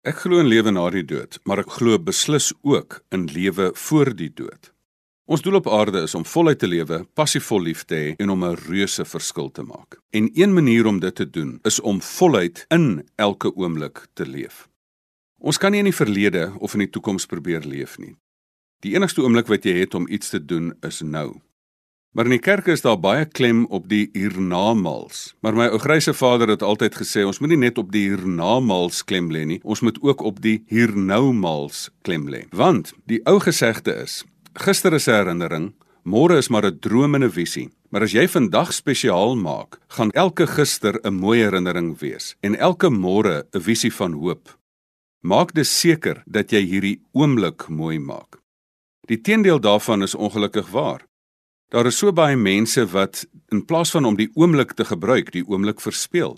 Ek glo in lewe na die dood, maar ek glo beslis ook in lewe voor die dood. Ons doel op aarde is om voluit te lewe, passievol lief te hê en om 'n reuse verskil te maak. En een manier om dit te doen is om voluit in elke oomblik te leef. Ons kan nie in die verlede of in die toekoms probeer leef nie. Die enigste oomblik wat jy het om iets te doen is nou. Maar in die kerk is daar baie klem op die hiernamaals. Maar my ou grysse vader het altyd gesê ons moet nie net op die hiernamaals klem lê nie, ons moet ook op die hiernoumaals klem lê. Want die ou gesegde is, gister is 'n herinnering, môre is maar 'n droom en 'n visie. Maar as jy vandag spesiaal maak, gaan elke gister 'n mooi herinnering wees en elke môre 'n visie van hoop. Maak dus seker dat jy hierdie oomblik mooi maak. Die teendeel daarvan is ongelukkig waar. Daar is so baie mense wat in plaas van om die oomblik te gebruik, die oomblik verspeel.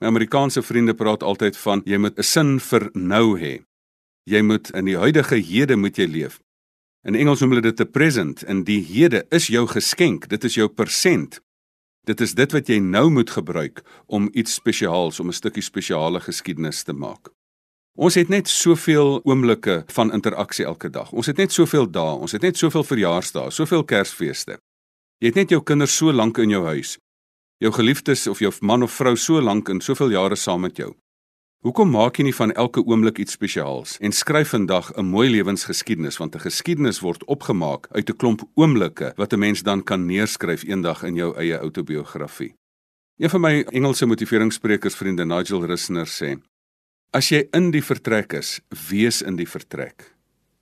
My Amerikaanse vriende praat altyd van jy moet 'n sin vir nou hê. Jy moet in die huidige hede moet jy leef. In Engels noem hulle dit 'n present en die hede is jou geskenk, dit is jou persent. Dit is dit wat jy nou moet gebruik om iets spesiaals, om 'n stukkie spesiale geskiedenis te maak. Ons het net soveel oomblikke van interaksie elke dag. Ons het net soveel dae, ons het net soveel verjaarsdae, soveel Kersfeeste. Jy het net jou kinders so lank in jou huis. Jou geliefdes of jou man of vrou so lank en soveel jare saam met jou. Hoekom maak jy nie van elke oomblik iets spesiaals en skryf vandag 'n mooi lewensgeskiedenis want 'n geskiedenis word opgemaak uit 'n klomp oomblikke wat 'n mens dan kan neerskryf eendag in jou eie outobiografie. Een van my Engelse motiveringssprekers vriende Nigel Rissner sê: As jy in die vertrek is, wees in die vertrek.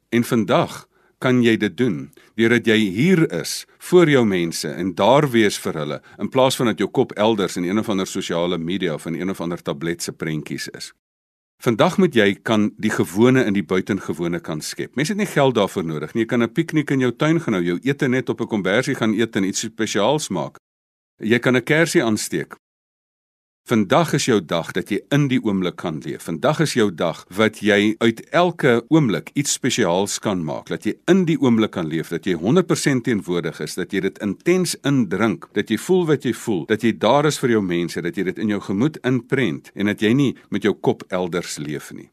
En vandag kan jy dit doen deurdat jy hier is voor jou mense en daar wees vir hulle in plaas van dat jou kop elders in een of ander sosiale media of in een of ander tablet se prentjies is. Vandag moet jy kan die gewone in die buitengewone kan skep. Mense het nie geld daarvoor nodig nie. Jy kan 'n piknik in jou tuin gaan hou, jou ete net op 'n kombersie gaan eet en iets spesiaals maak. Jy kan 'n kersie aansteek. Vandag is jou dag dat jy in die oomblik kan leef. Vandag is jou dag wat jy uit elke oomblik iets spesiaals kan maak. Dat jy in die oomblik kan leef, dat jy 100% teenwoordig is, dat jy dit intens indrink, dat jy voel wat jy voel, dat jy daar is vir jou mense, dat jy dit in jou gemoed inprent en dat jy nie met jou kop elders leef nie.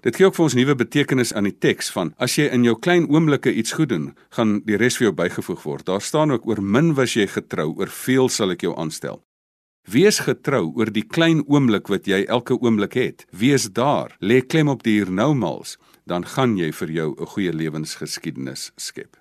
Dit gee ook vir ons nuwe betekenis aan die teks van as jy in jou klein oomblikke iets goed doen, gaan die res vir jou bygevoeg word. Daar staan ook oor min was jy getrou, oor veel sal ek jou aanstel. Wees getrou oor die klein oomblik wat jy elke oomblik het. Wees daar. Lê klem op die hiernoumals, dan gaan jy vir jou 'n goeie lewensgeskiedenis skep.